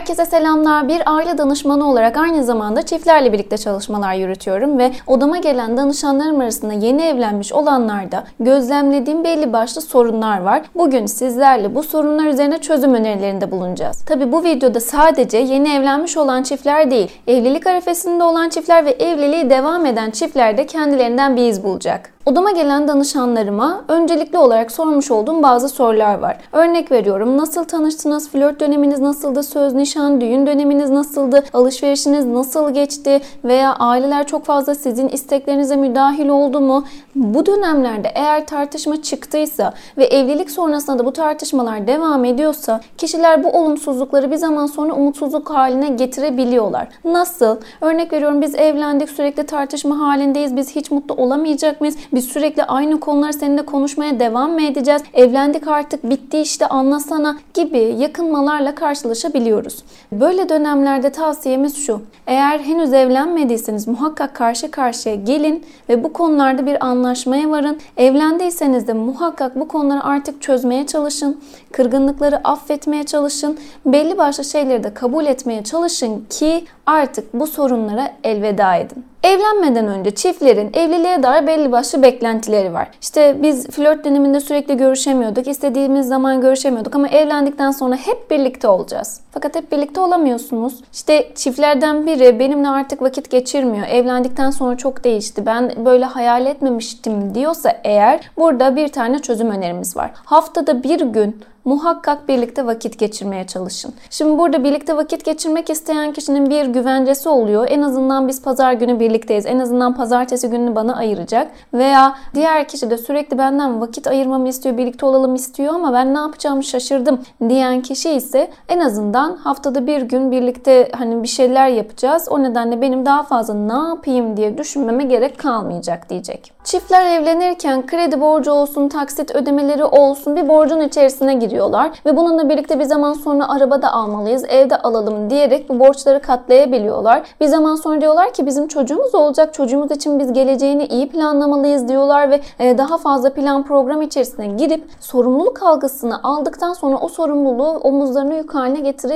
Herkese selamlar. Bir aile danışmanı olarak aynı zamanda çiftlerle birlikte çalışmalar yürütüyorum ve odama gelen danışanlarım arasında yeni evlenmiş olanlarda gözlemlediğim belli başlı sorunlar var. Bugün sizlerle bu sorunlar üzerine çözüm önerilerinde bulunacağız. Tabi bu videoda sadece yeni evlenmiş olan çiftler değil, evlilik arifesinde olan çiftler ve evliliği devam eden çiftler de kendilerinden bir iz bulacak. Odama gelen danışanlarıma öncelikli olarak sormuş olduğum bazı sorular var. Örnek veriyorum. Nasıl tanıştınız? Flört döneminiz nasıldı? Söz, nişan, düğün döneminiz nasıldı? Alışverişiniz nasıl geçti? Veya aileler çok fazla sizin isteklerinize müdahil oldu mu? Bu dönemlerde eğer tartışma çıktıysa ve evlilik sonrasında da bu tartışmalar devam ediyorsa kişiler bu olumsuzlukları bir zaman sonra umutsuzluk haline getirebiliyorlar. Nasıl? Örnek veriyorum biz evlendik sürekli tartışma halindeyiz. Biz hiç mutlu olamayacak mıyız? Biz sürekli aynı konuları seninle konuşmaya devam mı edeceğiz? Evlendik artık bitti işte anlasana gibi yakınmalarla karşılaşabiliyoruz. Böyle dönemlerde tavsiyemiz şu. Eğer henüz evlenmediyseniz muhakkak karşı karşıya gelin ve bu konularda bir anlaşmaya varın. Evlendiyseniz de muhakkak bu konuları artık çözmeye çalışın. Kırgınlıkları affetmeye çalışın. Belli başlı şeyleri de kabul etmeye çalışın ki artık bu sorunlara elveda edin. Evlenmeden önce çiftlerin evliliğe dair belli başlı beklentileri var. İşte biz flört döneminde sürekli görüşemiyorduk, istediğimiz zaman görüşemiyorduk ama evlendikten sonra hep birlikte olacağız. Fakat hep birlikte olamıyorsunuz. İşte çiftlerden biri benimle artık vakit geçirmiyor. Evlendikten sonra çok değişti. Ben böyle hayal etmemiştim diyorsa eğer burada bir tane çözüm önerimiz var. Haftada bir gün muhakkak birlikte vakit geçirmeye çalışın. Şimdi burada birlikte vakit geçirmek isteyen kişinin bir güvencesi oluyor. En azından biz pazar günü birlikteyiz. En azından pazartesi gününü bana ayıracak. Veya diğer kişi de sürekli benden vakit ayırmamı istiyor, birlikte olalım istiyor ama ben ne yapacağımı şaşırdım diyen kişi ise en azından haftada bir gün birlikte hani bir şeyler yapacağız. O nedenle benim daha fazla ne yapayım diye düşünmeme gerek kalmayacak diyecek. Çiftler evlenirken kredi borcu olsun, taksit ödemeleri olsun bir borcun içerisine giriyor ediyorlar ve bununla birlikte bir zaman sonra arabada almalıyız, evde alalım diyerek bu borçları katlayabiliyorlar. Bir zaman sonra diyorlar ki bizim çocuğumuz olacak, çocuğumuz için biz geleceğini iyi planlamalıyız diyorlar ve e, daha fazla plan program içerisine girip sorumluluk algısını aldıktan sonra o sorumluluğu omuzlarına yük haline getirebiliyorlar.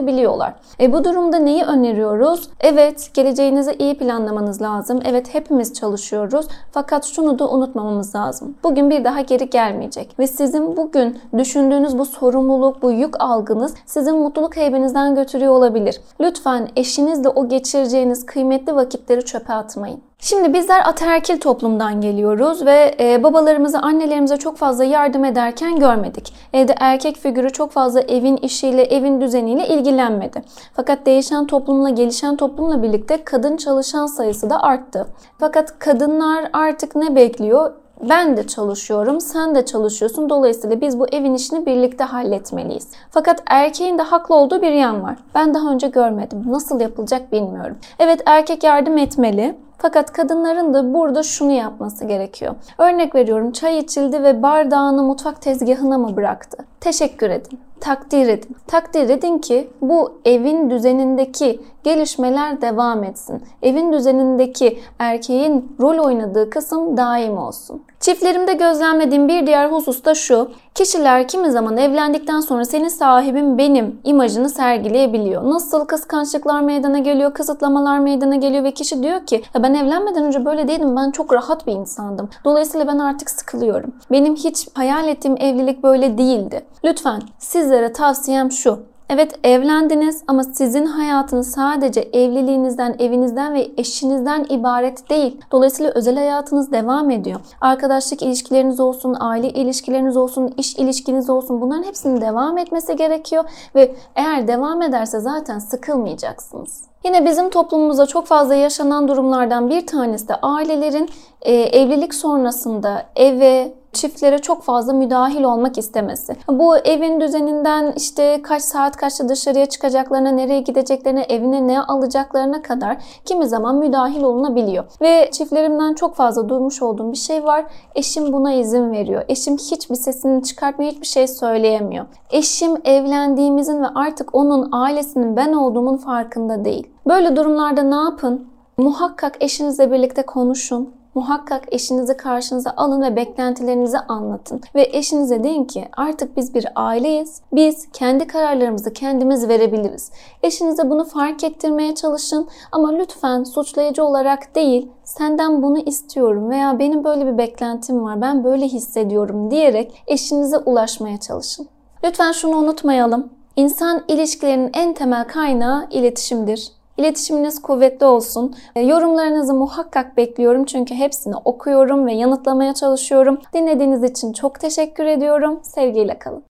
E bu durumda neyi öneriyoruz? Evet, geleceğinizi iyi planlamanız lazım. Evet, hepimiz çalışıyoruz. Fakat şunu da unutmamamız lazım. Bugün bir daha geri gelmeyecek ve sizin bugün düşündüğünüz bu sorumluluk bu yük algınız sizin mutluluk heybinizden götürüyor olabilir. Lütfen eşinizle o geçireceğiniz kıymetli vakitleri çöpe atmayın. Şimdi bizler ataerkil toplumdan geliyoruz ve e, babalarımıza, annelerimize çok fazla yardım ederken görmedik. Evde erkek figürü çok fazla evin işiyle, evin düzeniyle ilgilenmedi. Fakat değişen toplumla, gelişen toplumla birlikte kadın çalışan sayısı da arttı. Fakat kadınlar artık ne bekliyor? ben de çalışıyorum, sen de çalışıyorsun. Dolayısıyla biz bu evin işini birlikte halletmeliyiz. Fakat erkeğin de haklı olduğu bir yan var. Ben daha önce görmedim. Nasıl yapılacak bilmiyorum. Evet erkek yardım etmeli. Fakat kadınların da burada şunu yapması gerekiyor. Örnek veriyorum çay içildi ve bardağını mutfak tezgahına mı bıraktı? Teşekkür edin takdir edin. Takdir edin ki bu evin düzenindeki gelişmeler devam etsin. Evin düzenindeki erkeğin rol oynadığı kısım daim olsun. Çiftlerimde gözlemlediğim bir diğer husus da şu. Kişiler kimi zaman evlendikten sonra senin sahibim benim imajını sergileyebiliyor. Nasıl kıskançlıklar meydana geliyor, kısıtlamalar meydana geliyor ve kişi diyor ki ben evlenmeden önce böyle değildim. Ben çok rahat bir insandım. Dolayısıyla ben artık sıkılıyorum. Benim hiç hayal ettiğim evlilik böyle değildi. Lütfen sizlere tavsiyem şu. Evet evlendiniz ama sizin hayatınız sadece evliliğinizden, evinizden ve eşinizden ibaret değil. Dolayısıyla özel hayatınız devam ediyor. Arkadaşlık ilişkileriniz olsun, aile ilişkileriniz olsun, iş ilişkiniz olsun bunların hepsinin devam etmesi gerekiyor ve eğer devam ederse zaten sıkılmayacaksınız. Yine bizim toplumumuzda çok fazla yaşanan durumlardan bir tanesi de ailelerin e, evlilik sonrasında eve, çiftlere çok fazla müdahil olmak istemesi. Bu evin düzeninden işte kaç saat kaçta dışarıya çıkacaklarına, nereye gideceklerine, evine ne alacaklarına kadar kimi zaman müdahil olunabiliyor. Ve çiftlerimden çok fazla duymuş olduğum bir şey var. Eşim buna izin veriyor. Eşim hiçbir sesini çıkartmıyor, hiçbir şey söyleyemiyor. Eşim evlendiğimizin ve artık onun ailesinin ben olduğumun farkında değil. Böyle durumlarda ne yapın? Muhakkak eşinizle birlikte konuşun muhakkak eşinizi karşınıza alın ve beklentilerinizi anlatın. Ve eşinize deyin ki artık biz bir aileyiz. Biz kendi kararlarımızı kendimiz verebiliriz. Eşinize bunu fark ettirmeye çalışın ama lütfen suçlayıcı olarak değil senden bunu istiyorum veya benim böyle bir beklentim var ben böyle hissediyorum diyerek eşinize ulaşmaya çalışın. Lütfen şunu unutmayalım. İnsan ilişkilerinin en temel kaynağı iletişimdir. İletişiminiz kuvvetli olsun. E, yorumlarınızı muhakkak bekliyorum çünkü hepsini okuyorum ve yanıtlamaya çalışıyorum. Dinlediğiniz için çok teşekkür ediyorum. Sevgiyle kalın.